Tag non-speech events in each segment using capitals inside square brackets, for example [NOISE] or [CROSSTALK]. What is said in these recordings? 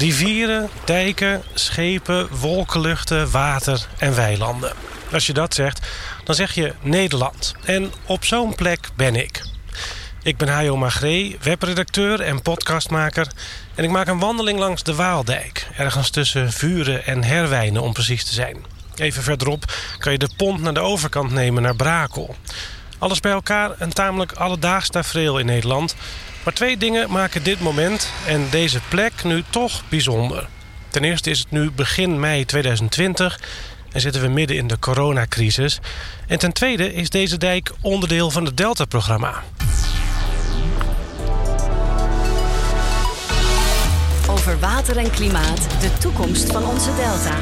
Rivieren, dijken, schepen, wolkenluchten, water en weilanden. Als je dat zegt, dan zeg je Nederland. En op zo'n plek ben ik. Ik ben Hajo Magree, webredacteur en podcastmaker. En ik maak een wandeling langs de Waaldijk. Ergens tussen Vuren en Herwijnen om precies te zijn. Even verderop kan je de pont naar de overkant nemen naar Brakel. Alles bij elkaar een tamelijk alledaags tafereel in Nederland. Maar twee dingen maken dit moment en deze plek nu toch bijzonder. Ten eerste is het nu begin mei 2020 en zitten we midden in de coronacrisis. En ten tweede is deze dijk onderdeel van het Delta-programma. Over water en klimaat, de toekomst van onze delta.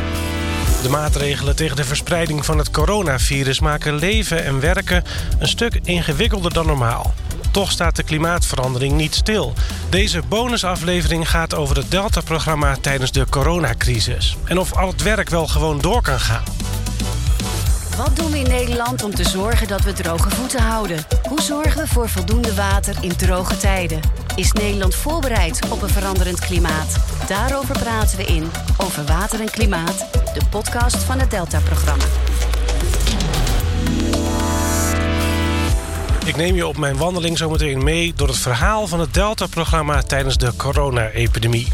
De maatregelen tegen de verspreiding van het coronavirus maken leven en werken een stuk ingewikkelder dan normaal. Toch staat de klimaatverandering niet stil. Deze bonusaflevering gaat over het Delta-programma tijdens de coronacrisis. En of al het werk wel gewoon door kan gaan. Wat doen we in Nederland om te zorgen dat we droge voeten houden? Hoe zorgen we voor voldoende water in droge tijden? Is Nederland voorbereid op een veranderend klimaat? Daarover praten we in Over Water en Klimaat, de podcast van het Delta-programma. Ik neem je op mijn wandeling zometeen mee door het verhaal van het Delta-programma tijdens de corona-epidemie.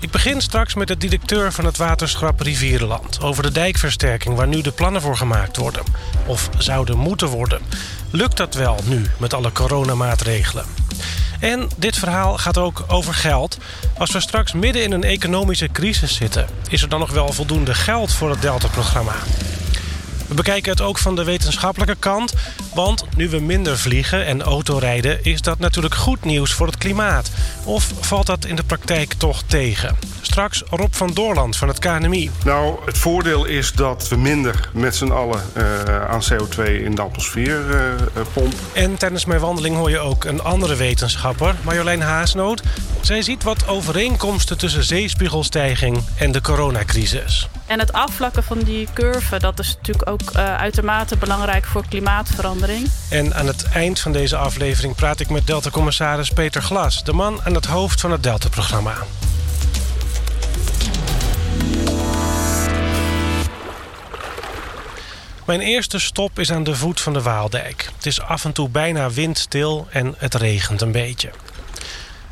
Ik begin straks met de directeur van het waterschap Rivierenland... over de dijkversterking waar nu de plannen voor gemaakt worden. Of zouden moeten worden. Lukt dat wel nu met alle coronamaatregelen? En dit verhaal gaat ook over geld. Als we straks midden in een economische crisis zitten... is er dan nog wel voldoende geld voor het Delta-programma? We bekijken het ook van de wetenschappelijke kant. Want nu we minder vliegen en autorijden... is dat natuurlijk goed nieuws voor het klimaat. Of valt dat in de praktijk toch tegen? Straks Rob van Doorland van het KNMI. Nou, het voordeel is dat we minder met z'n allen uh, aan CO2 in de atmosfeer uh, pompen. En tijdens mijn wandeling hoor je ook een andere wetenschapper, Marjolein Haasnoot. Zij ziet wat overeenkomsten tussen zeespiegelstijging en de coronacrisis. En het afvlakken van die curve, dat is natuurlijk ook uh, uitermate belangrijk voor klimaatverandering. En aan het eind van deze aflevering praat ik met Delta-commissaris Peter Glas, de man aan het hoofd van het Delta-programma. Mijn eerste stop is aan de voet van de Waaldijk. Het is af en toe bijna windstil en het regent een beetje.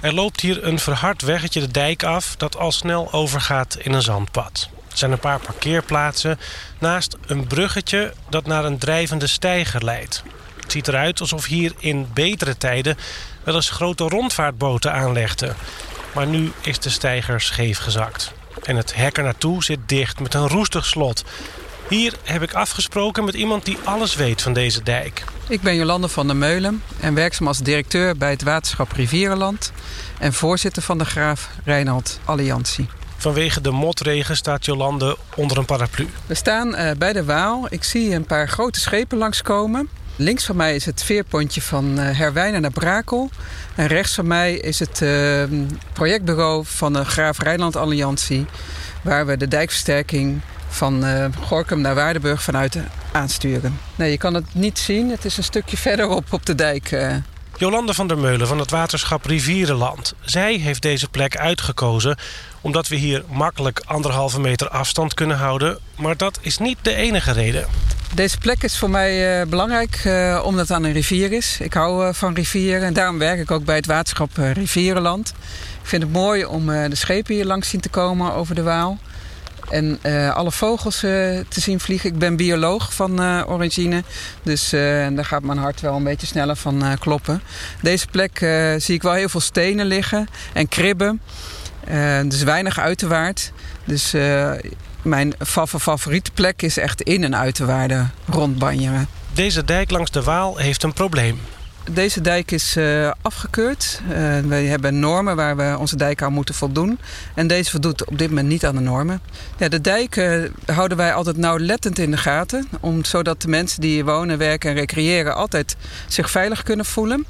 Er loopt hier een verhard weggetje de dijk af dat al snel overgaat in een zandpad. Er zijn een paar parkeerplaatsen naast een bruggetje dat naar een drijvende steiger leidt. Het ziet eruit alsof hier in betere tijden wel eens grote rondvaartboten aanlegden. Maar nu is de steiger scheef gezakt. En het hek er naartoe zit dicht met een roestig slot. Hier heb ik afgesproken met iemand die alles weet van deze dijk. Ik ben Jolande van der Meulen en werkzaam als directeur bij het waterschap Rivierenland... en voorzitter van de Graaf Reinhard Alliantie. Vanwege de motregen staat Jolande onder een paraplu. We staan uh, bij de Waal. Ik zie een paar grote schepen langskomen. Links van mij is het veerpontje van uh, Herwijnen naar Brakel. En rechts van mij is het uh, projectbureau van de Graaf Rijnland Alliantie... waar we de dijkversterking van uh, Gorkum naar Waardenburg vanuit aansturen. Nee, je kan het niet zien. Het is een stukje verderop op de dijk. Uh. Jolande van der Meulen van het waterschap Rivierenland. Zij heeft deze plek uitgekozen omdat we hier makkelijk anderhalve meter afstand kunnen houden. Maar dat is niet de enige reden. Deze plek is voor mij uh, belangrijk uh, omdat het aan een rivier is. Ik hou uh, van rivieren en daarom werk ik ook bij het waterschap Rivierenland. Ik vind het mooi om de schepen hier langs zien te komen over de Waal. En uh, alle vogels uh, te zien vliegen. Ik ben bioloog van uh, origine. Dus daar gaat mijn hart wel een beetje sneller van kloppen. Deze plek zie ik wel heel veel stenen liggen en kribben. dus weinig uiterwaard. Dus mijn favoriete plek is echt in een uiterwaarde rondbanjeren. Deze dijk langs de Waal heeft een probleem. Deze dijk is uh, afgekeurd. Uh, wij hebben normen waar we onze dijk aan moeten voldoen. En deze voldoet op dit moment niet aan de normen. Ja, de dijk uh, houden wij altijd nauwlettend in de gaten. Om, zodat de mensen die hier wonen, werken en recreëren... altijd zich veilig kunnen voelen.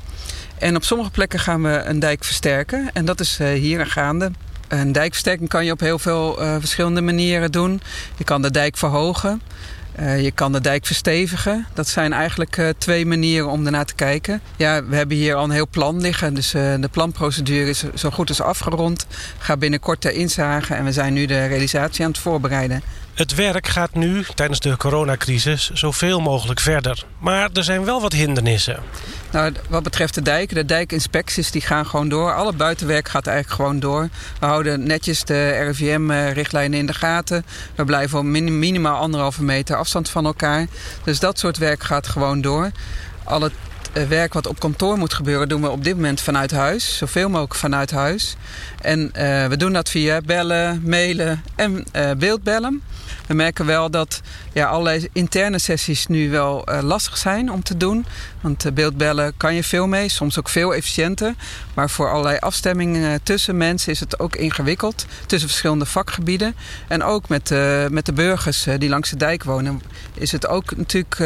En op sommige plekken gaan we een dijk versterken. En dat is hier gaande. Een dijkversterking kan je op heel veel verschillende manieren doen. Je kan de dijk verhogen... Uh, je kan de dijk verstevigen. Dat zijn eigenlijk uh, twee manieren om ernaar te kijken. Ja, we hebben hier al een heel plan liggen. Dus uh, de planprocedure is zo goed als afgerond. Ga binnenkort ter inzage en we zijn nu de realisatie aan het voorbereiden. Het werk gaat nu, tijdens de coronacrisis, zoveel mogelijk verder. Maar er zijn wel wat hindernissen. Nou, wat betreft de dijken, de dijkinspecties die gaan gewoon door. Alle buitenwerk gaat eigenlijk gewoon door. We houden netjes de RIVM-richtlijnen in de gaten. We blijven op minimaal anderhalve meter afstand van elkaar. Dus dat soort werk gaat gewoon door. Alle werk wat op kantoor moet gebeuren, doen we op dit moment vanuit huis. Zoveel mogelijk vanuit huis. En uh, we doen dat via bellen, mailen en uh, beeldbellen. We merken wel dat ja, allerlei interne sessies nu wel uh, lastig zijn om te doen. Want uh, beeldbellen kan je veel mee, soms ook veel efficiënter. Maar voor allerlei afstemmingen tussen mensen is het ook ingewikkeld. Tussen verschillende vakgebieden. En ook met, met de burgers die langs de dijk wonen... is het ook natuurlijk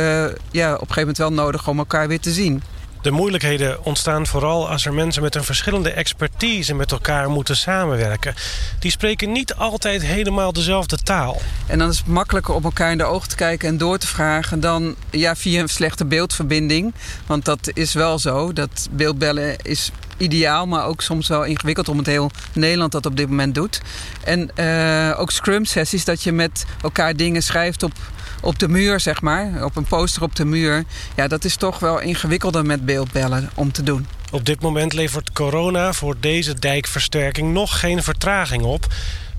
ja, op een gegeven moment wel nodig om elkaar weer te zien. De moeilijkheden ontstaan vooral als er mensen met een verschillende expertise met elkaar moeten samenwerken. Die spreken niet altijd helemaal dezelfde taal. En dan is het makkelijker om elkaar in de ogen te kijken en door te vragen dan ja, via een slechte beeldverbinding. Want dat is wel zo. Dat beeldbellen is ideaal, maar ook soms wel ingewikkeld om het heel Nederland dat op dit moment doet. En uh, ook scrum sessies, dat je met elkaar dingen schrijft op op de muur, zeg maar, op een poster op de muur. Ja, dat is toch wel ingewikkelder met beeldbellen om te doen. Op dit moment levert corona voor deze dijkversterking nog geen vertraging op.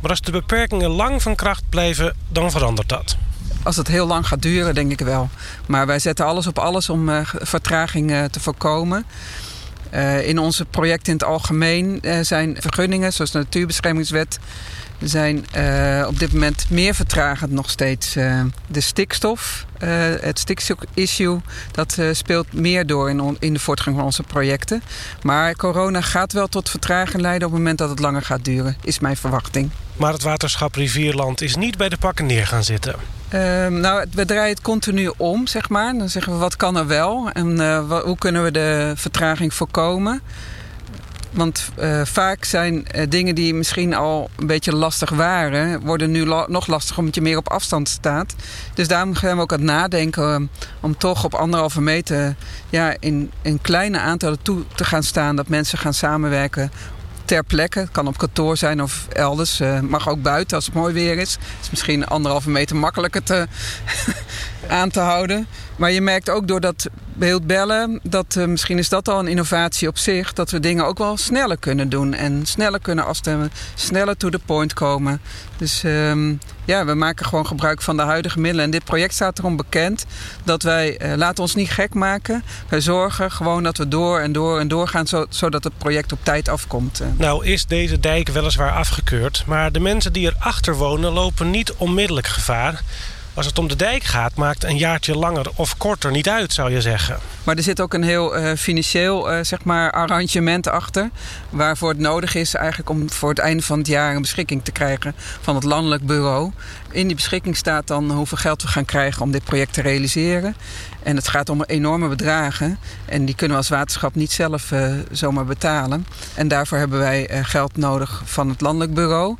Maar als de beperkingen lang van kracht blijven, dan verandert dat. Als het heel lang gaat duren, denk ik wel. Maar wij zetten alles op alles om uh, vertraging uh, te voorkomen. Uh, in onze projecten in het algemeen zijn vergunningen, zoals de Natuurbeschermingswet, er zijn uh, op dit moment meer vertragend nog steeds. Uh, de stikstof, uh, het stikstof-issue, dat speelt meer door in, in de voortgang van onze projecten. Maar corona gaat wel tot vertraging leiden op het moment dat het langer gaat duren, is mijn verwachting. Maar het waterschap Rivierland is niet bij de pakken neer gaan zitten. Ehm, nou, we draaien het continu om, zeg maar. Dan zeggen we wat kan er wel en hoe kunnen we de vertraging voorkomen. Want uh, vaak zijn uh, dingen die misschien al een beetje lastig waren, worden nu nog lastiger omdat je meer op afstand staat. Dus daarom gaan we ook aan het nadenken um, om toch op anderhalve meter ja, in, in kleine aantallen toe te gaan staan. Dat mensen gaan samenwerken ter plekke. Het kan op kantoor zijn of elders. Uh, mag ook buiten als het mooi weer is. Het is misschien anderhalve meter makkelijker te [LAUGHS] aan te houden. Maar je merkt ook door dat beeldbellen, dat uh, misschien is dat al een innovatie op zich, dat we dingen ook wel sneller kunnen doen en sneller kunnen afstemmen, sneller to the point komen. Dus um, ja, we maken gewoon gebruik van de huidige middelen. En dit project staat erom bekend dat wij, uh, laten ons niet gek maken. Wij zorgen gewoon dat we door en door en door gaan, zo, zodat het project op tijd afkomt. Nou is deze dijk weliswaar afgekeurd, maar de mensen die erachter wonen lopen niet onmiddellijk gevaar. Als het om de dijk gaat, maakt een jaartje langer of korter niet uit, zou je zeggen. Maar er zit ook een heel uh, financieel uh, zeg maar arrangement achter. Waarvoor het nodig is eigenlijk om voor het einde van het jaar een beschikking te krijgen van het landelijk bureau. In die beschikking staat dan hoeveel geld we gaan krijgen om dit project te realiseren. En het gaat om enorme bedragen. En die kunnen we als waterschap niet zelf uh, zomaar betalen. En daarvoor hebben wij geld nodig van het landelijk bureau.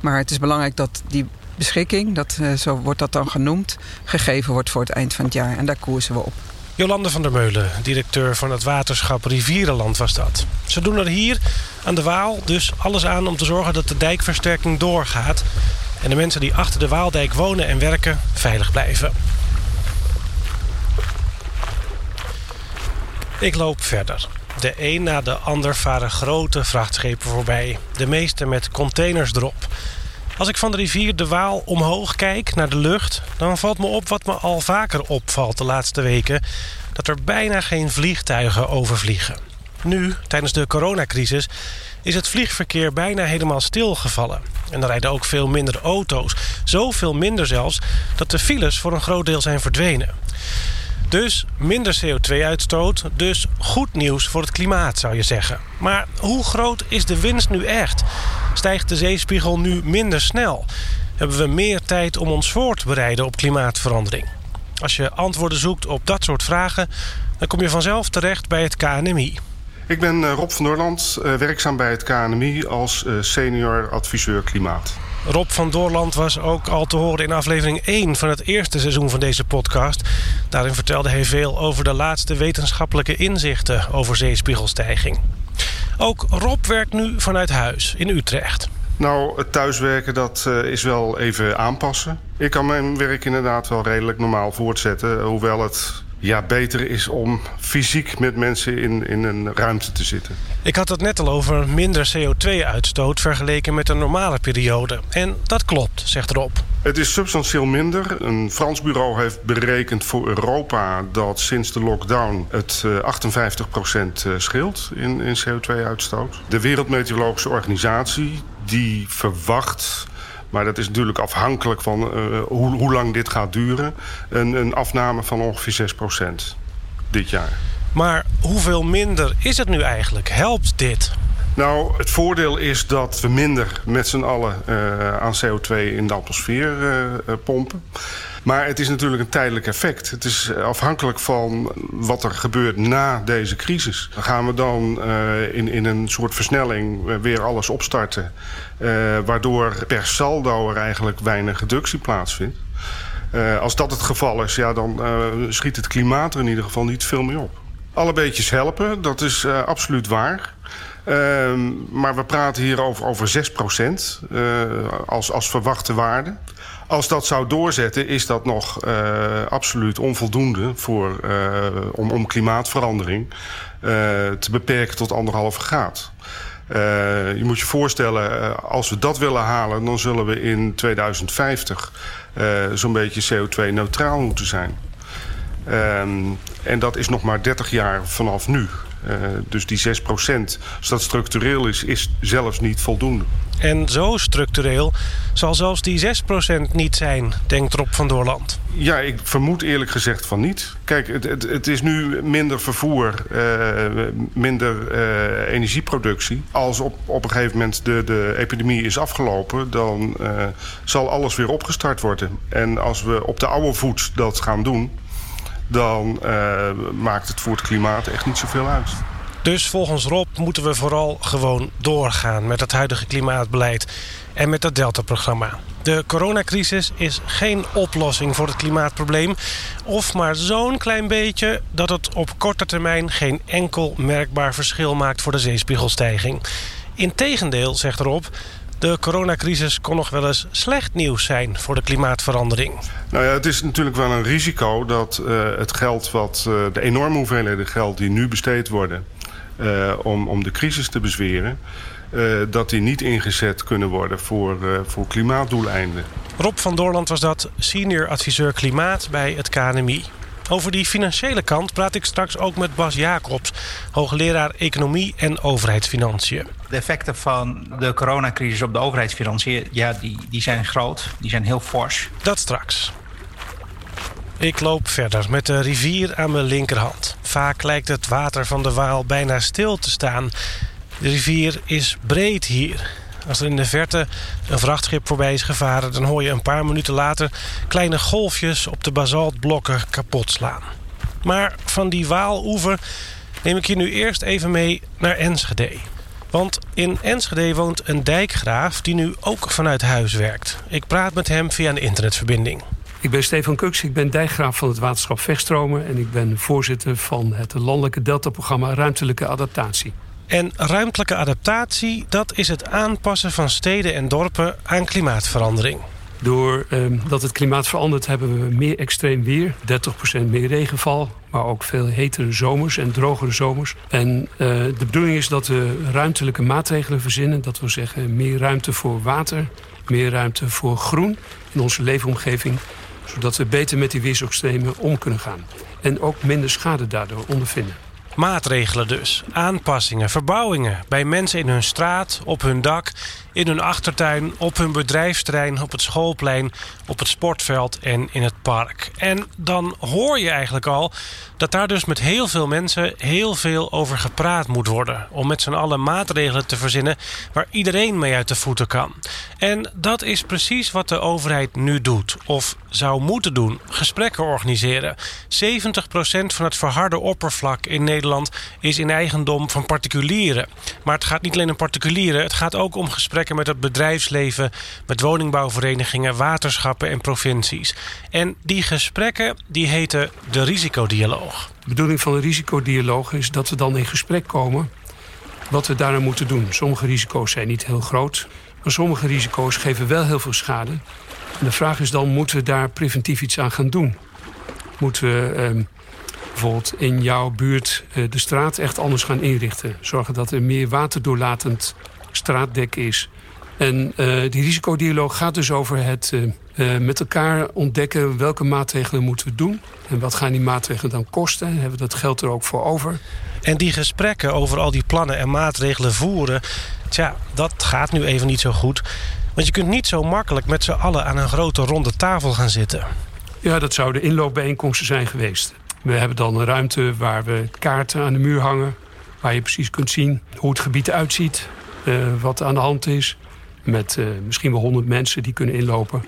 Maar het is belangrijk dat die beschikking, dat, uh, zo wordt dat dan genoemd, gegeven wordt voor het eind van het jaar. En daar koersen we op. Jolande van der Meulen, directeur van het waterschap Rivierenland was dat. Ze doen er hier aan de Waal dus alles aan om te zorgen dat de dijkversterking doorgaat... en de mensen die achter de Waaldijk wonen en werken veilig blijven. Ik loop verder. De een na de ander varen grote vrachtschepen voorbij. De meeste met containers erop. Als ik van de rivier de Waal omhoog kijk naar de lucht... dan valt me op wat me al vaker opvalt de laatste weken... dat er bijna geen vliegtuigen overvliegen. Nu, tijdens de coronacrisis, is het vliegverkeer bijna helemaal stilgevallen. En er rijden ook veel minder auto's. Zoveel minder zelfs dat de files voor een groot deel zijn verdwenen. Dus minder CO2-uitstoot, dus goed nieuws voor het klimaat zou je zeggen. Maar hoe groot is de winst nu echt? Stijgt de zeespiegel nu minder snel? Hebben we meer tijd om ons voor te bereiden op klimaatverandering? Als je antwoorden zoekt op dat soort vragen, dan kom je vanzelf terecht bij het KNMI. Ik ben Rob van Noorland, werkzaam bij het KNMI als senior adviseur klimaat. Rob van Doorland was ook al te horen in aflevering 1 van het eerste seizoen van deze podcast. Daarin vertelde hij veel over de laatste wetenschappelijke inzichten over zeespiegelstijging. Ook Rob werkt nu vanuit huis in Utrecht. Nou, het thuiswerken dat uh, is wel even aanpassen. Ik kan mijn werk inderdaad wel redelijk normaal voortzetten. Hoewel het ja, beter is om fysiek met mensen in, in een ruimte te zitten. Ik had het net al over minder CO2-uitstoot vergeleken met een normale periode. En dat klopt, zegt Rob. Het is substantieel minder. Een Frans bureau heeft berekend voor Europa dat sinds de lockdown het 58% eh, scheelt in, in CO2-uitstoot. De Wereldmeteorologische Organisatie die verwacht maar dat is natuurlijk afhankelijk van uh, hoe, hoe, lang dit gaat duren. Een, een afname van ongeveer 6% dit jaar. Maar hoeveel minder is het nu eigenlijk? Helpt dit? Nou, het voordeel is dat we minder met z'n allen uh, aan CO2 in de atmosfeer uh, pompen. Maar het is natuurlijk een tijdelijk effect. Het is afhankelijk van wat er gebeurt na deze crisis. Gaan we dan in, in een soort versnelling weer alles opstarten... Waardoor per saldo er eigenlijk weinig reductie plaatsvindt. Als dat het geval is, ja, dan schiet het klimaat er in ieder geval niet veel meer op. Alle beetjes helpen, dat is absoluut waar. Uh, maar we praten hier over, over 6 procent uh, als, als verwachte waarde. Als dat zou doorzetten, is dat nog uh, absoluut onvoldoende voor, uh, om, om klimaatverandering te beperken tot anderhalve graad. je moet je voorstellen, als we dat willen halen, dan zullen we in 2050 zo'n beetje CO2-neutraal moeten zijn. Um, en dat is nog maar 30 jaar vanaf nu. Uh, dus die 6 procent, als dat structureel is, is zelfs niet voldoende. En zo structureel zal zelfs die 6 procent niet zijn, denkt Rob van Doorland. Ja, ik vermoed eerlijk gezegd van niet. Kijk, het, het, het is nu minder vervoer, uh, minder uh, energieproductie. Als op, op een gegeven moment de, de epidemie is afgelopen... dan zal alles weer opgestart worden. En als we op de oude voet dat gaan doen dan uh, maakt het voor het klimaat echt niet zoveel uit. Dus volgens Rob moeten we vooral gewoon doorgaan met het huidige klimaatbeleid en met het Delta-programma. De coronacrisis is geen oplossing voor het klimaatprobleem. Of maar zo'n klein beetje dat het op korte termijn geen enkel merkbaar verschil maakt voor de zeespiegelstijging. Integendeel, zegt Rob, de coronacrisis kon nog wel eens slecht nieuws zijn voor de klimaatverandering. Nou ja, het is natuurlijk wel een risico dat uh, het geld wat, uh, de enorme hoeveelheden geld die nu besteed worden uh, om, om de crisis te bezweren, dat die niet ingezet kunnen worden voor, voor klimaatdoeleinden. Rob van Doorland was dat senior adviseur klimaat bij het KNMI. Over die financiële kant praat ik straks ook met Bas Jacobs, hoogleraar economie en overheidsfinanciën. De effecten van de coronacrisis op de overheidsfinanciën, ja, die, die zijn groot, die zijn heel fors. Dat straks. Ik loop verder met de rivier aan mijn linkerhand. Vaak lijkt het water van de Waal bijna stil te staan. De rivier is breed hier. Als er in de verte een vrachtschip voorbij is gevaren... dan hoor je een paar minuten later kleine golfjes op de basaltblokken kapot slaan. Maar van die Waaloever neem ik je nu eerst even mee naar Enschede. Want in Enschede woont een dijkgraaf die nu ook vanuit huis werkt. Ik praat met hem via een internetverbinding. Ik ben Stefan Kuks, ik ben dijkgraaf van het waterschap Vechtstromen... en ik ben voorzitter van het landelijke deltaprogramma Ruimtelijke Adaptatie. En ruimtelijke adaptatie, dat is het aanpassen van steden en dorpen aan klimaatverandering. Doordat het klimaat verandert hebben we meer extreem weer. 30% meer regenval, maar ook veel hetere zomers en drogere zomers. En uh, de bedoeling is dat we ruimtelijke maatregelen verzinnen. Dat wil zeggen meer ruimte voor water, meer ruimte voor groen in onze leefomgeving. Zodat we beter met die weersextremen om kunnen gaan. En ook minder schade daardoor ondervinden. Maatregelen dus, aanpassingen, verbouwingen bij mensen in hun straat, op hun dak, in hun achtertuin, op hun bedrijfsterrein, op het schoolplein, op het sportveld en in het park. En dan hoor je eigenlijk al dat daar dus met heel veel mensen heel veel over gepraat moet worden. Om met z'n allen maatregelen te verzinnen waar iedereen mee uit de voeten kan. En dat is precies wat de overheid nu doet. Of zou moeten doen. Gesprekken organiseren. 70% van het verharde oppervlak in Nederland is in eigendom van particulieren. Maar het gaat niet alleen om particulieren, het gaat ook om gesprekken met het bedrijfsleven, met woningbouwverenigingen, waterschappen en provincies. En die gesprekken die heten de risicodialoog. De bedoeling van de risicodialoog is dat we dan in gesprek komen wat we daarna moeten doen. Sommige risico's zijn niet heel groot, maar sommige risico's geven wel heel veel schade. De vraag is dan, moeten we daar preventief iets aan gaan doen? Moeten we ehm, bijvoorbeeld in jouw buurt eh, de straat echt anders gaan inrichten? Zorgen dat er meer waterdoorlatend straatdek is. En uh, die risicodialoog gaat dus over het uh, met elkaar ontdekken welke maatregelen moeten we doen. En wat gaan die maatregelen dan kosten? Hebben we dat geld er ook voor over? En die gesprekken over al die plannen en maatregelen voeren... tja, dat gaat nu even niet zo goed. Want je kunt niet zo makkelijk met z'n allen aan een grote ronde tafel gaan zitten. Ja, dat zouden inloopbijeenkomsten zijn geweest. We hebben dan een ruimte waar we kaarten aan de muur hangen... waar je precies kunt zien hoe het gebied uitziet, uh, wat aan de hand is... met uh, misschien wel honderd mensen die kunnen inlopen...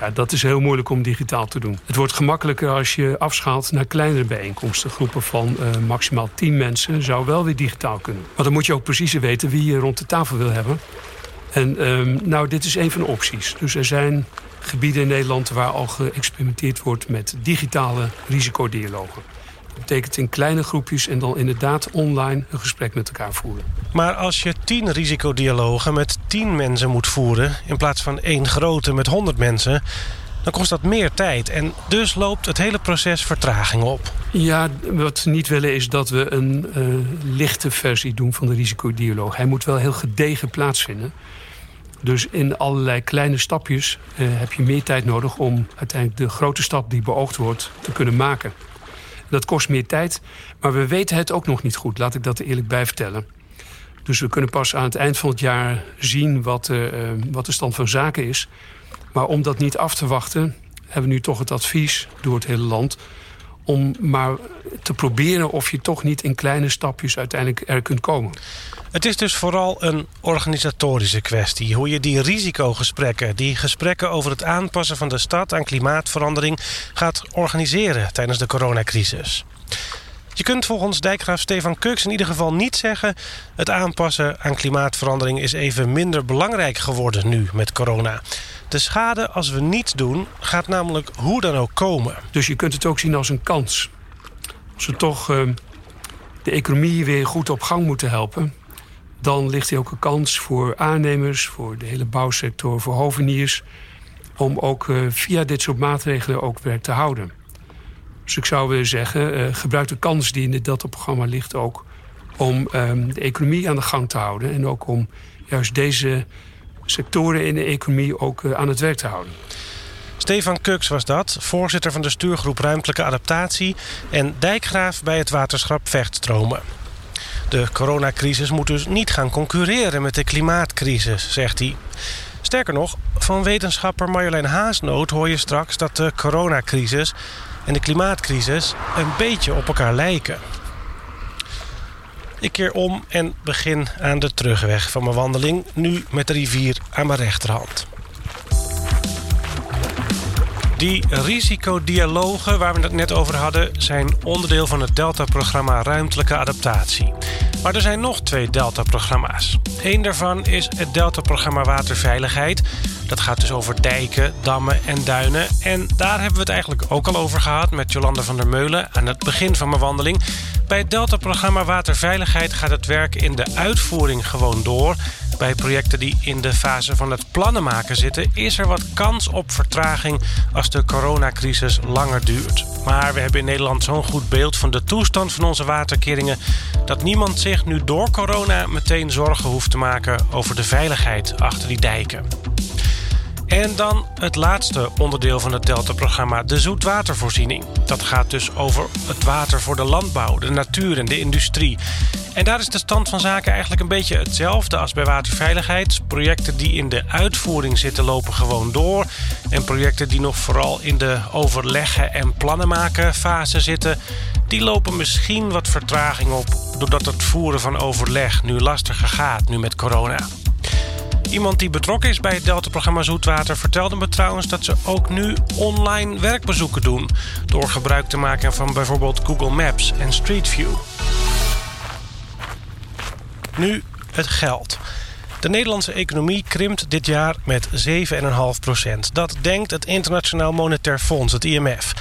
Ja, dat is heel moeilijk om digitaal te doen. Het wordt gemakkelijker als je afschaalt naar kleinere bijeenkomsten. Groepen van uh, maximaal 10 mensen zou wel weer digitaal kunnen. Maar dan moet je ook precies weten wie je rond de tafel wil hebben. En um, nou, dit is een van de opties. Dus er zijn gebieden in Nederland waar al geëxperimenteerd wordt met digitale risicodialogen. Dat betekent in kleine groepjes en dan inderdaad online een gesprek met elkaar voeren. Maar als je tien risicodialogen met tien mensen moet voeren... in plaats van één grote met honderd mensen... dan kost dat meer tijd. En dus loopt het hele proces vertraging op. Ja, wat we niet willen is dat we een uh, lichte versie doen van de risicodialoog. Hij moet wel heel gedegen plaatsvinden. Dus in allerlei kleine stapjes uh, heb je meer tijd nodig... om uiteindelijk de grote stap die beoogd wordt te kunnen maken. Dat kost meer tijd, maar we weten het ook nog niet goed. Laat ik dat er eerlijk bij vertellen. Dus we kunnen pas aan het eind van het jaar zien wat, uh, wat de stand van zaken is. Maar om dat niet af te wachten, hebben we nu toch het advies door het hele land om maar te proberen of je toch niet in kleine stapjes uiteindelijk er kunt komen. Het is dus vooral een organisatorische kwestie. Hoe je die risicogesprekken, die gesprekken over het aanpassen van de stad aan klimaatverandering gaat organiseren tijdens de coronacrisis. Je kunt volgens dijkgraaf Stefan Kuks in ieder geval niet zeggen... het aanpassen aan klimaatverandering is even minder belangrijk geworden nu met corona. De schade als we niets doen gaat namelijk hoe dan ook komen. Dus je kunt het ook zien als een kans. Als we toch uh, de economie weer goed op gang moeten helpen... dan ligt er ook een kans voor aannemers, voor de hele bouwsector, voor hoveniers... om ook uh, via dit soort maatregelen ook werk te houden. Dus ik zou willen zeggen, uh, gebruik de kans die in dit Delta-programma ligt ook... om um, de economie aan de gang te houden. En ook om juist deze sectoren in de economie ook uh, aan het werk te houden. Stefan Kuks was dat, voorzitter van de stuurgroep Ruimtelijke Adaptatie... en dijkgraaf bij het waterschap Vechtstromen. De coronacrisis moet dus niet gaan concurreren met de klimaatcrisis, zegt hij. Sterker nog, van wetenschapper Marjolein Haasnoot hoor je straks dat de coronacrisis en de klimaatcrisis een beetje op elkaar lijken. Ik keer om en begin aan de terugweg van mijn wandeling, nu met de rivier aan mijn rechterhand. Die risicodialogen waar we het net over hadden... zijn onderdeel van het Delta-programma Ruimtelijke Adaptatie. Maar er zijn nog twee Delta-programma's. Eén daarvan is het Delta-programma Waterveiligheid. Dat gaat dus over dijken, dammen en duinen. En daar hebben we het eigenlijk ook al over gehad... met Jolanda van der Meulen aan het begin van mijn wandeling. Bij het Delta-programma Waterveiligheid gaat het werk in de uitvoering gewoon door... Bij projecten die in de fase van het plannen maken zitten... is er wat kans op vertraging als de coronacrisis langer duurt. Maar we hebben in Nederland zo'n goed beeld van de toestand van onze waterkeringen... dat niemand zich nu door corona meteen zorgen hoeft te maken... over de veiligheid achter die dijken. En dan het laatste onderdeel van het Delta-programma, de zoetwatervoorziening. Dat gaat dus over het water voor de landbouw, de natuur en de industrie. En daar is de stand van zaken eigenlijk een beetje hetzelfde als bij waterveiligheid. Projecten die in de uitvoering zitten lopen gewoon door. En projecten die nog vooral in de overleggen en plannen maken fase zitten... die lopen misschien wat vertraging op... doordat het voeren van overleg nu lastiger gaat, nu met corona. Iemand die betrokken is bij het Delta-programma Zoetwater vertelde me trouwens dat ze ook nu online werkbezoeken doen. Door gebruik te maken van bijvoorbeeld Google Maps en Street View. Nu het geld. De Nederlandse economie krimpt dit jaar met 7,5 procent. Dat denkt het Internationaal Monetair Fonds, het IMF.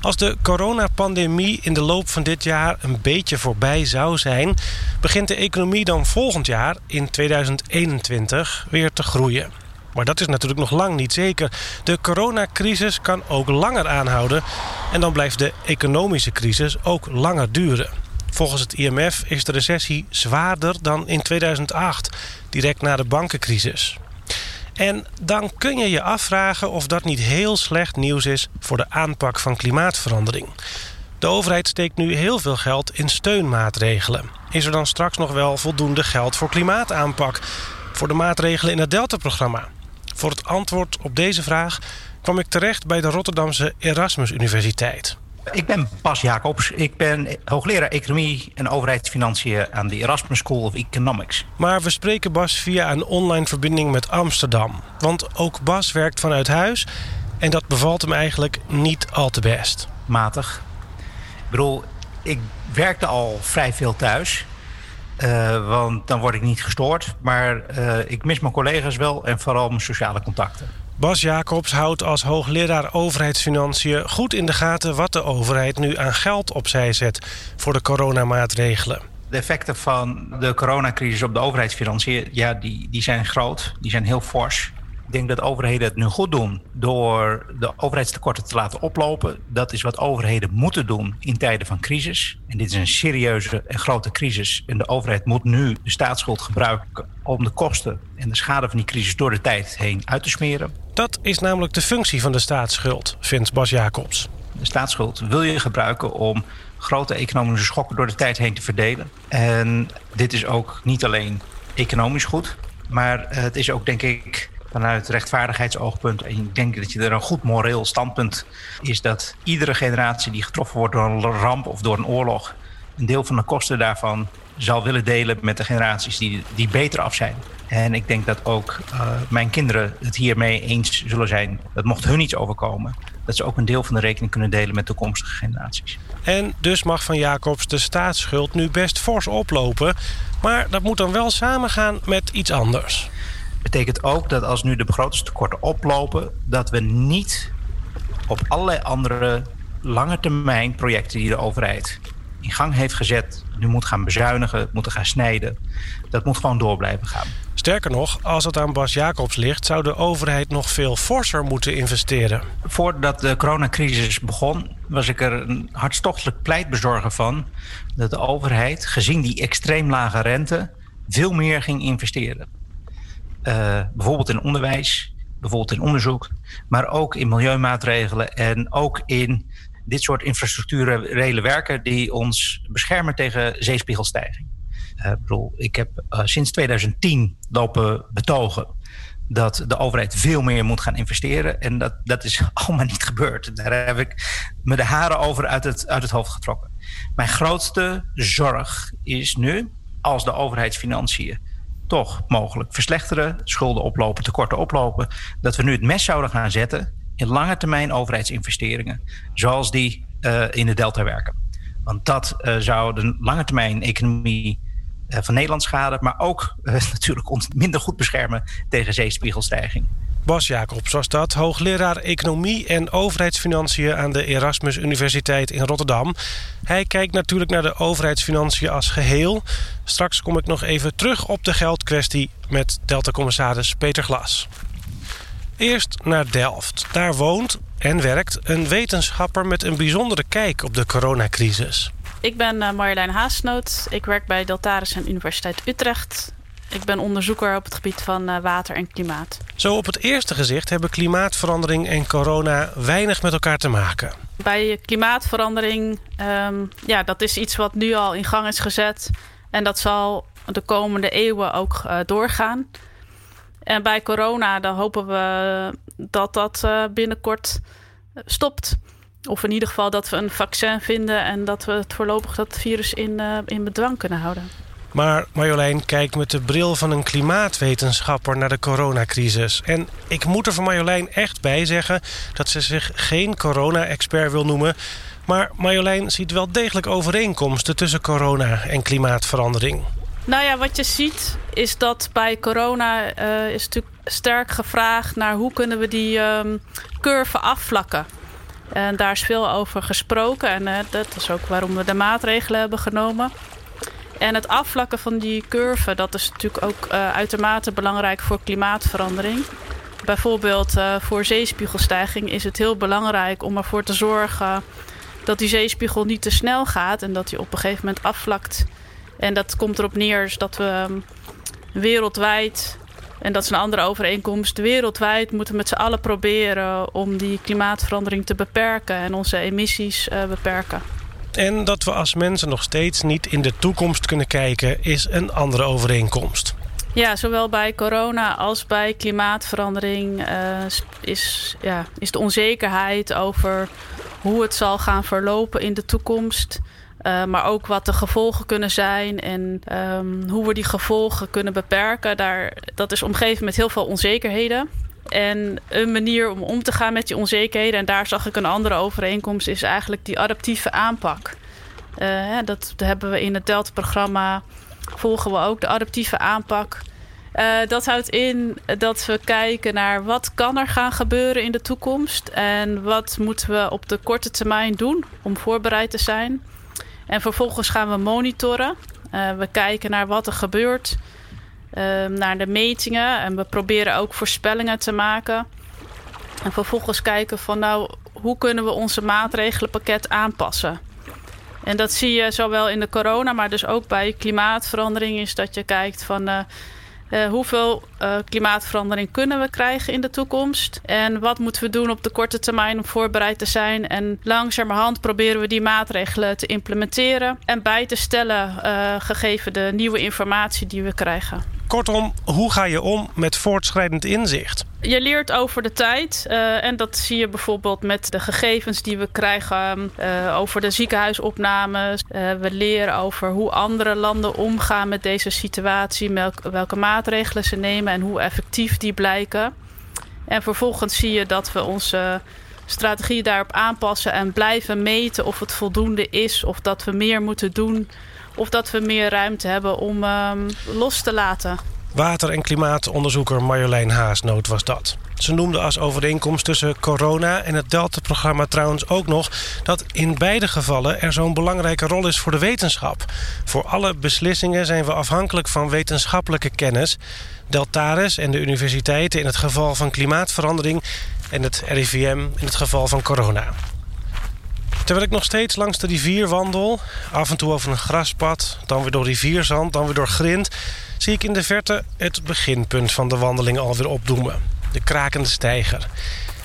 Als de coronapandemie in de loop van dit jaar een beetje voorbij zou zijn, begint de economie dan volgend jaar in 2021 weer te groeien. Maar dat is natuurlijk nog lang niet zeker. De coronacrisis kan ook langer aanhouden en dan blijft de economische crisis ook langer duren. Volgens het IMF is de recessie zwaarder dan in 2008, direct na de bankencrisis. En dan kun je je afvragen of dat niet heel slecht nieuws is voor de aanpak van klimaatverandering. De overheid steekt nu heel veel geld in steunmaatregelen. Is er dan straks nog wel voldoende geld voor klimaataanpak? Voor de maatregelen in het Delta-programma? Voor het antwoord op deze vraag kwam ik terecht bij de Rotterdamse Erasmus Universiteit. Ik ben Bas Jacobs. Ik ben hoogleraar economie en overheidsfinanciën aan de Erasmus School of Economics. Maar we spreken Bas via een online verbinding met Amsterdam. Want ook Bas werkt vanuit huis en dat bevalt hem eigenlijk niet al te best. Matig. Ik bedoel, ik werkte al vrij veel thuis. Uh, want dan word ik niet gestoord. Maar uh, ik mis mijn collega's wel en vooral mijn sociale contacten. Bas Jacobs houdt als hoogleraar overheidsfinanciën goed in de gaten wat de overheid nu aan geld opzij zet voor de coronamaatregelen. De effecten van de coronacrisis op de overheidsfinanciën, ja, die, die zijn groot, die zijn heel fors. Ik denk dat overheden het nu goed doen door de overheidstekorten te laten oplopen. Dat is wat overheden moeten doen in tijden van crisis. En dit is een serieuze en grote crisis. En de overheid moet nu de staatsschuld gebruiken om de kosten en de schade van die crisis door de tijd heen uit te smeren. Dat is namelijk de functie van de staatsschuld, vindt Bas Jacobs. De staatsschuld wil je gebruiken om grote economische schokken door de tijd heen te verdelen. En dit is ook niet alleen economisch goed, maar het is ook, denk ik, vanuit rechtvaardigheidsoogpunt. En ik denk dat je er een goed moreel standpunt is dat iedere generatie die getroffen wordt door een ramp of door een oorlog, een deel van de kosten daarvan zal willen delen met de generaties die, die beter af zijn. En ik denk dat ook uh, mijn kinderen het hiermee eens zullen zijn. Dat mocht hun iets overkomen, dat ze ook een deel van de rekening kunnen delen met toekomstige generaties. En dus mag van Jacobs de staatsschuld nu best fors oplopen. Maar dat moet dan wel samengaan met iets anders betekent ook dat als nu de begrotingstekorten oplopen, dat we niet op allerlei andere lange termijn projecten die de overheid in gang heeft gezet, nu moet gaan bezuinigen, moeten gaan snijden. Dat moet gewoon door blijven gaan. Sterker nog, als het aan Bas Jacobs ligt, zou de overheid nog veel forser moeten investeren. Voordat de coronacrisis begon, was ik er een hartstochtelijk pleitbezorger van dat de overheid, gezien die extreem lage rente, veel meer ging investeren. Uh, bijvoorbeeld in onderwijs, bijvoorbeeld in onderzoek, maar ook in milieumaatregelen en ook in dit soort infrastructurele werken die ons beschermen tegen zeespiegelstijging. Uh, bedoel, ik heb uh, sinds 2010 lopen betogen dat de overheid veel meer moet gaan investeren. En dat, dat is [LAUGHS] allemaal niet gebeurd. Daar heb ik me de haren over uit het, uit het hoofd getrokken. Mijn grootste zorg is nu, als de overheidsfinanciën toch mogelijk verslechteren, schulden oplopen, tekorten oplopen, dat we nu het mes zouden gaan zetten in lange termijn overheidsinvesteringen, zoals die uh, in de Delta werken. Want dat uh, zou de lange termijn economie uh, van Nederland schaden, maar ook [LAUGHS] natuurlijk ons minder goed beschermen tegen zeespiegelstijging. Bas Jacobs was dat, hoogleraar Economie en Overheidsfinanciën aan de Erasmus Universiteit in Rotterdam. Hij kijkt natuurlijk naar de overheidsfinanciën als geheel. Straks kom ik nog even terug op de geldkwestie met Delta-commissaris Peter Glas. Eerst naar Delft. Daar woont en werkt een wetenschapper met een bijzondere kijk op de coronacrisis. Ik ben uh, Marjolein Haasnoot. Ik werk bij Deltaris en Universiteit Utrecht. Ik ben onderzoeker op het gebied van uh, water en klimaat. Zo op het eerste gezicht hebben klimaatverandering en corona weinig met elkaar te maken. Bij klimaatverandering, um, ja, dat is iets wat nu al in gang is gezet. En dat zal de komende eeuwen ook uh, doorgaan. En bij corona, dan hopen we dat dat uh, binnenkort stopt. Of in ieder geval dat we een vaccin vinden en dat we het voorlopig dat virus in, in bedwang kunnen houden. Maar Marjolein kijkt met de bril van een klimaatwetenschapper naar de coronacrisis. En ik moet er van Marjolein echt bij zeggen dat ze zich geen corona-expert wil noemen. Maar Marjolein ziet wel degelijk overeenkomsten tussen corona en klimaatverandering. Nou ja, wat je ziet is dat bij corona uh, is natuurlijk sterk gevraagd naar hoe kunnen we die um, curve afvlakken. En daar is veel over gesproken en uh, dat is ook waarom we de maatregelen hebben genomen. En het afvlakken van die curve, dat is natuurlijk ook uh, uitermate belangrijk voor klimaatverandering. Bijvoorbeeld uh, voor zeespiegelstijging is het heel belangrijk om ervoor te zorgen dat die zeespiegel niet te snel gaat en dat die op een gegeven moment afvlakt. En dat komt erop neer dat we um, wereldwijd, en dat is een andere overeenkomst, wereldwijd moeten met z'n allen proberen om die klimaatverandering te beperken en onze emissies uh, beperken. En dat we als mensen nog steeds niet in de toekomst kunnen kijken, is een andere overeenkomst. Ja, zowel bij corona als bij klimaatverandering uh, is, ja, is de onzekerheid over hoe het zal gaan verlopen in de toekomst. Uh, maar ook wat de gevolgen kunnen zijn en um, hoe we die gevolgen kunnen beperken. Daar, dat is omgeven met heel veel onzekerheden. En een manier om om te gaan met die onzekerheden, en daar zag ik een andere overeenkomst, is eigenlijk die adaptieve aanpak. Uh, dat hebben we in het Delta-programma, volgen we ook de adaptieve aanpak. Uh, dat houdt in dat we kijken naar wat kan er gaan gebeuren in de toekomst en wat moeten we op de korte termijn doen om voorbereid te zijn. En vervolgens gaan we monitoren. Uh, we kijken naar wat er gebeurt naar de metingen. En we proberen ook voorspellingen te maken. En vervolgens kijken van nou, hoe kunnen we onze maatregelenpakket aanpassen. En dat zie je zowel in de corona, maar dus ook bij klimaatverandering... is dat je kijkt van... Uh, uh, hoeveel uh, klimaatverandering kunnen we krijgen in de toekomst? En wat moeten we doen op de korte termijn om voorbereid te zijn? En langzamerhand proberen we die maatregelen te implementeren en bij te stellen, uh, gegeven de nieuwe informatie die we krijgen. Kortom, hoe ga je om met voortschrijdend inzicht? Je leert over de tijd. Uh, en dat zie je bijvoorbeeld met de gegevens die we krijgen uh, over de ziekenhuisopnames. Uh, we leren over hoe andere landen omgaan met deze situatie. Welke, welke maatregelen ze nemen en hoe effectief die blijken. En vervolgens zie je dat we onze strategie daarop aanpassen en blijven meten of het voldoende is of dat we meer moeten doen of dat we meer ruimte hebben om um, los te laten. Water- en klimaatonderzoeker Marjolein Haasnoot was dat. Ze noemde als overeenkomst tussen corona en het Delta-programma trouwens ook nog... dat in beide gevallen er zo'n belangrijke rol is voor de wetenschap. Voor alle beslissingen zijn we afhankelijk van wetenschappelijke kennis. Deltares en de universiteiten in het geval van klimaatverandering... en het RIVM in het geval van corona. Terwijl ik nog steeds langs de rivier wandel, af en toe over een graspad, dan weer door rivierzand, dan weer door grind, zie ik in de verte het beginpunt van de wandeling alweer opdoemen. De krakende steiger.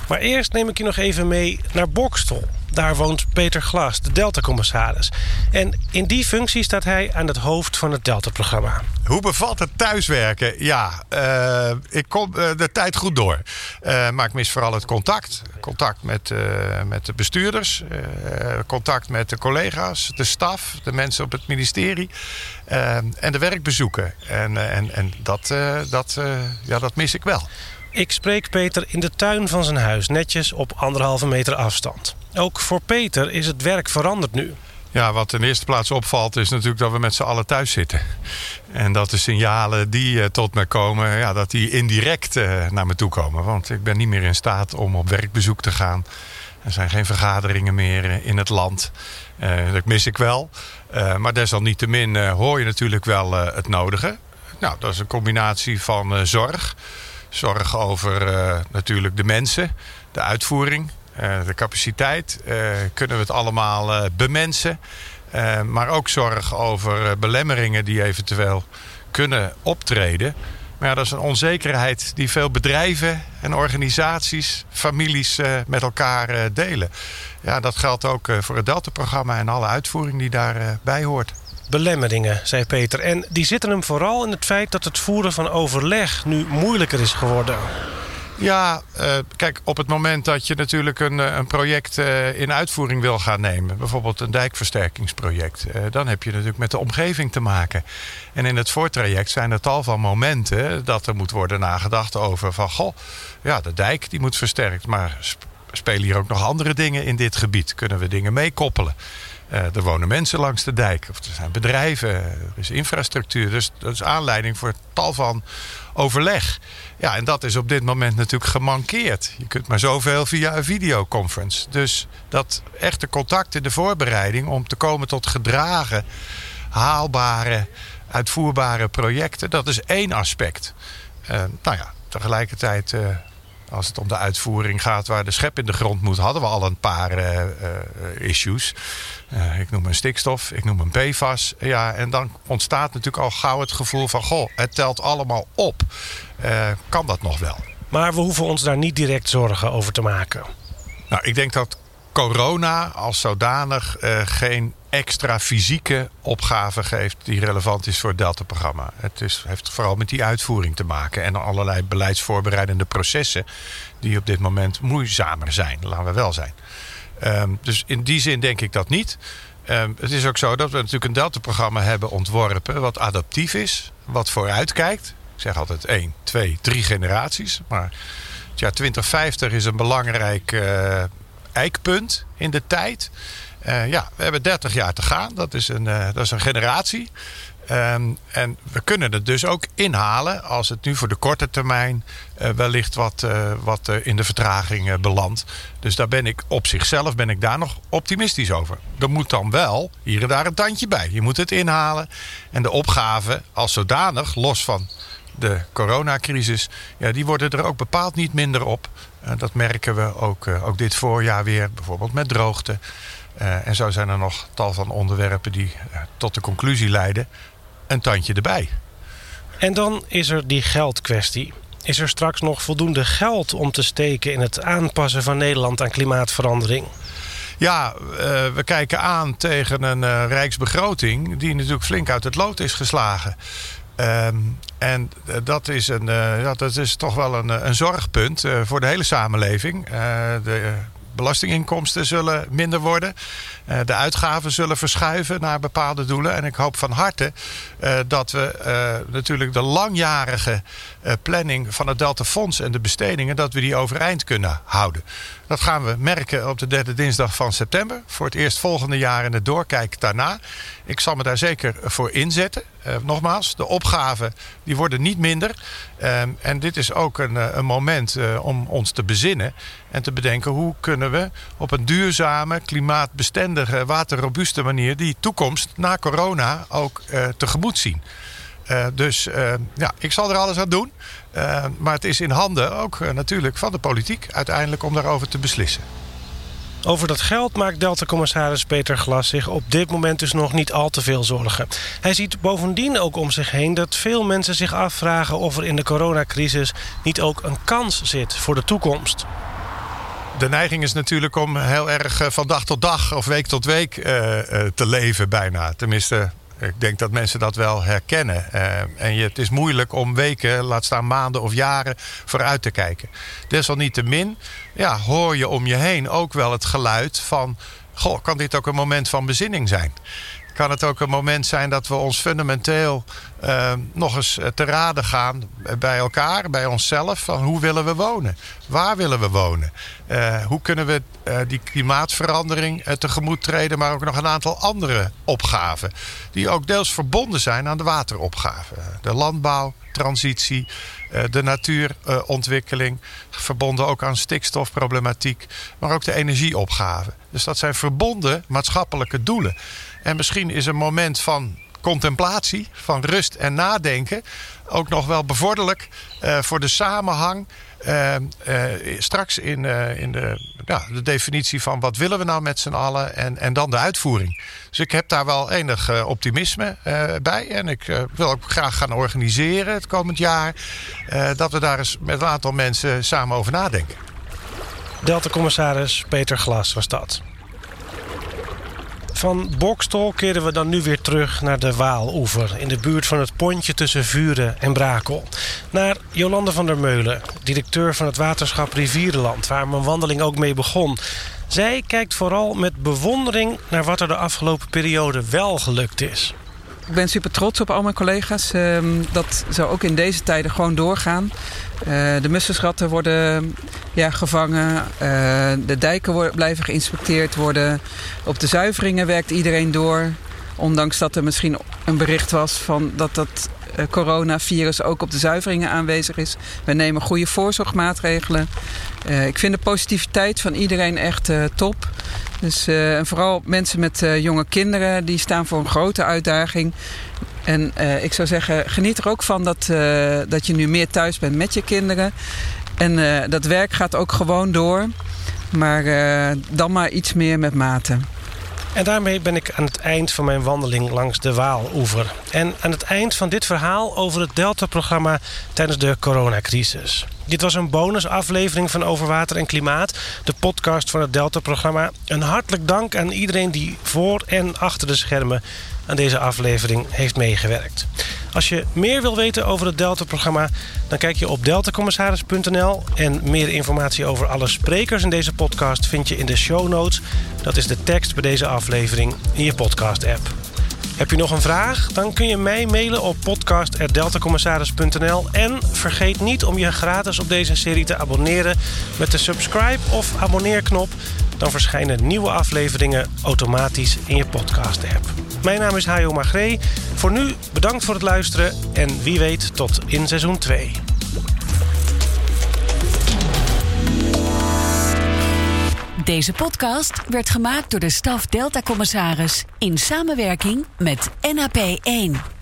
Maar eerst neem ik je nog even mee naar Bokstel. Daar woont Peter Glas, de Delta-commissaris. En in die functie staat hij aan het hoofd van het Delta-programma. Hoe bevalt het thuiswerken? Ja, uh, ik kom uh, de tijd goed door. Uh, maar ik mis vooral het contact. Contact met, met de bestuurders, contact met de collega's, de staf, de mensen op het ministerie en de werkbezoeken. En, en, en dat, dat, ja, dat mis ik wel. Ik spreek Peter in de tuin van zijn huis, netjes op anderhalve meter afstand. Ook voor Peter is het werk veranderd nu. Ja, wat in eerste plaats opvalt is natuurlijk dat we met z'n allen thuis zitten. En dat de signalen die uh, tot me komen, ja, dat die indirect uh, naar me toe komen. Want ik ben niet meer in staat om op werkbezoek te gaan. Er zijn geen vergaderingen meer uh, in het land. dat mis ik wel. maar desalniettemin hoor je natuurlijk wel het nodige. Nou, dat is een combinatie van zorg. Zorg over natuurlijk de mensen, de uitvoering, uh, de capaciteit. Uh, kunnen we het allemaal bemensen. maar ook zorg over belemmeringen die eventueel kunnen optreden. Maar ja, dat is een onzekerheid die veel bedrijven en organisaties, families met elkaar delen. Ja, dat geldt ook voor het Delta-programma en alle uitvoering die daarbij hoort belemmeringen, zei Peter. En die zitten hem vooral in het feit dat het voeren van overleg nu moeilijker is geworden. Ja, uh, kijk, op het moment dat je natuurlijk een, een project uh, in uitvoering wil gaan nemen, bijvoorbeeld een dijkversterkingsproject, dan heb je natuurlijk met de omgeving te maken. En in het voortraject zijn er tal van momenten dat er moet worden nagedacht over van, goh, ja, de dijk die moet versterkt, maar spelen hier ook nog andere dingen in dit gebied? Kunnen we dingen meekoppelen? Er wonen mensen langs de dijk. Of er zijn bedrijven, er is infrastructuur. Dus dat is aanleiding voor tal van overleg. Ja, en dat is op dit moment natuurlijk gemankeerd. Je kunt maar zoveel via een videoconference. Dus dat echte contact in de voorbereiding om te komen tot gedragen, haalbare, uitvoerbare projecten, dat is één aspect. Uh, nou ja, tegelijkertijd. Uh, als het om de uitvoering gaat waar de schep in de grond moet, hadden we al een paar uh, issues. ik noem een stikstof, ik noem een PFAS. Ja, en dan ontstaat natuurlijk al gauw het gevoel van: goh, het telt allemaal op. kan dat nog wel? Maar we hoeven ons daar niet direct zorgen over te maken. Nou, ik denk dat corona als zodanig geen extra fysieke opgave geeft die relevant is voor het Delta-programma. Het is, heeft vooral met die uitvoering te maken en allerlei beleidsvoorbereidende processen die op dit moment moeizamer zijn, laten we wel zijn. Um, dus in die zin denk ik dat niet. Um, het is ook zo dat we natuurlijk een Delta-programma hebben ontworpen wat adaptief is, wat vooruitkijkt. Ik zeg altijd één, twee, drie generaties. Maar ja, 2050 is een belangrijk uh, eikpunt in de tijd. Uh, ja, we hebben 30 jaar te gaan. Dat is een, uh, dat is een generatie. Um, en we kunnen het dus ook inhalen als het nu voor de korte termijn uh, wellicht wat, wat in de vertraging belandt. Dus daar ben ik op zichzelf ben ik daar nog optimistisch over. Er moet dan wel hier en daar een tandje bij. Je moet het inhalen. En de opgave als zodanig, los van de coronacrisis, ja, die worden er ook bepaald niet minder op. dat merken we ook, ook dit voorjaar weer, bijvoorbeeld met droogte. Uh, en zo zijn er nog tal van onderwerpen die tot de conclusie leiden. Een tandje erbij. En dan is er die geldkwestie. Is er straks nog voldoende geld om te steken in het aanpassen van Nederland aan klimaatverandering? Ja, uh, we kijken aan tegen een rijksbegroting die natuurlijk flink uit het lood is geslagen. Um, en dat is, een, ja, dat is toch wel een, een zorgpunt voor de hele samenleving. de belastinginkomsten zullen minder worden. De uitgaven zullen verschuiven naar bepaalde doelen. En ik hoop van harte dat we natuurlijk de langjarige planning van het Delta Fonds en de bestedingen, dat we die overeind kunnen houden. Dat gaan we merken op de derde dinsdag van september. Voor het eerst volgende jaar en het doorkijk daarna. Ik zal me daar zeker voor inzetten. Uh, nogmaals, de opgaven die worden niet minder. Uh, en dit is ook een, een moment uh, om ons te bezinnen. En te bedenken hoe kunnen we op een duurzame, klimaatbestendige, waterrobuuste manier... die toekomst na corona ook tegemoet zien. Dus uh, ja, ik zal er alles aan doen. Uh, maar het is in handen ook natuurlijk van de politiek uiteindelijk om daarover te beslissen. Over dat geld maakt Delta-commissaris Peter Glas zich op dit moment dus nog niet al te veel zorgen. Hij ziet bovendien ook om zich heen dat veel mensen zich afvragen of er in de coronacrisis niet ook een kans zit voor de toekomst. De neiging is natuurlijk om heel erg van dag tot dag of week tot week te leven bijna. Tenminste, ik denk dat mensen dat wel herkennen. Uh, en je, het is moeilijk om weken, laat staan maanden of jaren vooruit te kijken. Desalniettemin ja, hoor je om je heen ook wel het geluid van... Goh, kan dit ook een moment van bezinning zijn? Kan het ook een moment zijn dat we ons fundamenteel uh, nog eens te raden gaan bij elkaar, bij onszelf. Van hoe willen we wonen? Waar willen we wonen? Uh, hoe kunnen we uh, die klimaatverandering tegemoet treden, maar ook nog een aantal andere opgaven. Die ook deels verbonden zijn aan de wateropgave. De landbouwtransitie, de natuurontwikkeling, verbonden ook aan stikstofproblematiek, maar ook de energieopgave. Dus dat zijn verbonden maatschappelijke doelen. En misschien is een moment van contemplatie, van rust en nadenken ook nog wel bevorderlijk uh, voor de samenhang. Uh, uh, straks in, in de, ja, de definitie van wat willen we nou met z'n allen en, en dan de uitvoering. Dus ik heb daar wel enig optimisme bij. En ik wil ook graag gaan organiseren het komend jaar. dat we daar eens met een aantal mensen samen over nadenken. Delta-commissaris Peter Glas was dat. Van Bokstol keren we dan nu weer terug naar de Waaloever... in de buurt van het pontje tussen Vuren en Brakel. Naar Jolande van der Meulen, directeur van het waterschap Rivierenland... waar mijn wandeling ook mee begon. Zij kijkt vooral met bewondering naar wat er de afgelopen periode wel gelukt is. Ik ben super trots op al mijn collega's. Uh, dat ze ook in deze tijden gewoon doorgaan. Uh, de mussusratten worden ja, gevangen. de dijken blijven geïnspecteerd worden. Op de zuiveringen werkt iedereen door. Ondanks dat er misschien een bericht was van dat dat coronavirus ook op de zuiveringen aanwezig is. We nemen goede voorzorgmaatregelen. ik vind de positiviteit van iedereen echt top. Dus en vooral mensen met jonge kinderen, die staan voor een grote uitdaging. En ik zou zeggen, geniet er ook van dat, dat je nu meer thuis bent met je kinderen. En dat werk gaat ook gewoon door. Maar dan maar iets meer met mate. En daarmee ben ik aan het eind van mijn wandeling langs de Waaloever. En aan het eind van dit verhaal over het Delta-programma tijdens de coronacrisis. Dit was een bonusaflevering van Over Water en Klimaat, de podcast van het Delta-programma. Een hartelijk dank aan iedereen die voor en achter de schermen aan deze aflevering heeft meegewerkt. Als je meer wil weten over het Delta-programma, dan kijk je op deltacommissaris.nl. En meer informatie over alle sprekers in deze podcast vind je in de show notes. Dat is de tekst bij deze aflevering in je podcast-app. Heb je nog een vraag? Dan kun je mij mailen op podcast.deltacommissaris.nl. En vergeet niet om je gratis op deze serie te abonneren met de subscribe of abonneerknop. Dan verschijnen nieuwe afleveringen automatisch in je podcast-app. Mijn naam is Hajo Magree. Voor nu bedankt voor het luisteren en wie weet tot in seizoen 2. Deze podcast werd gemaakt door de staf Delta Commissaris in samenwerking met NAP 1.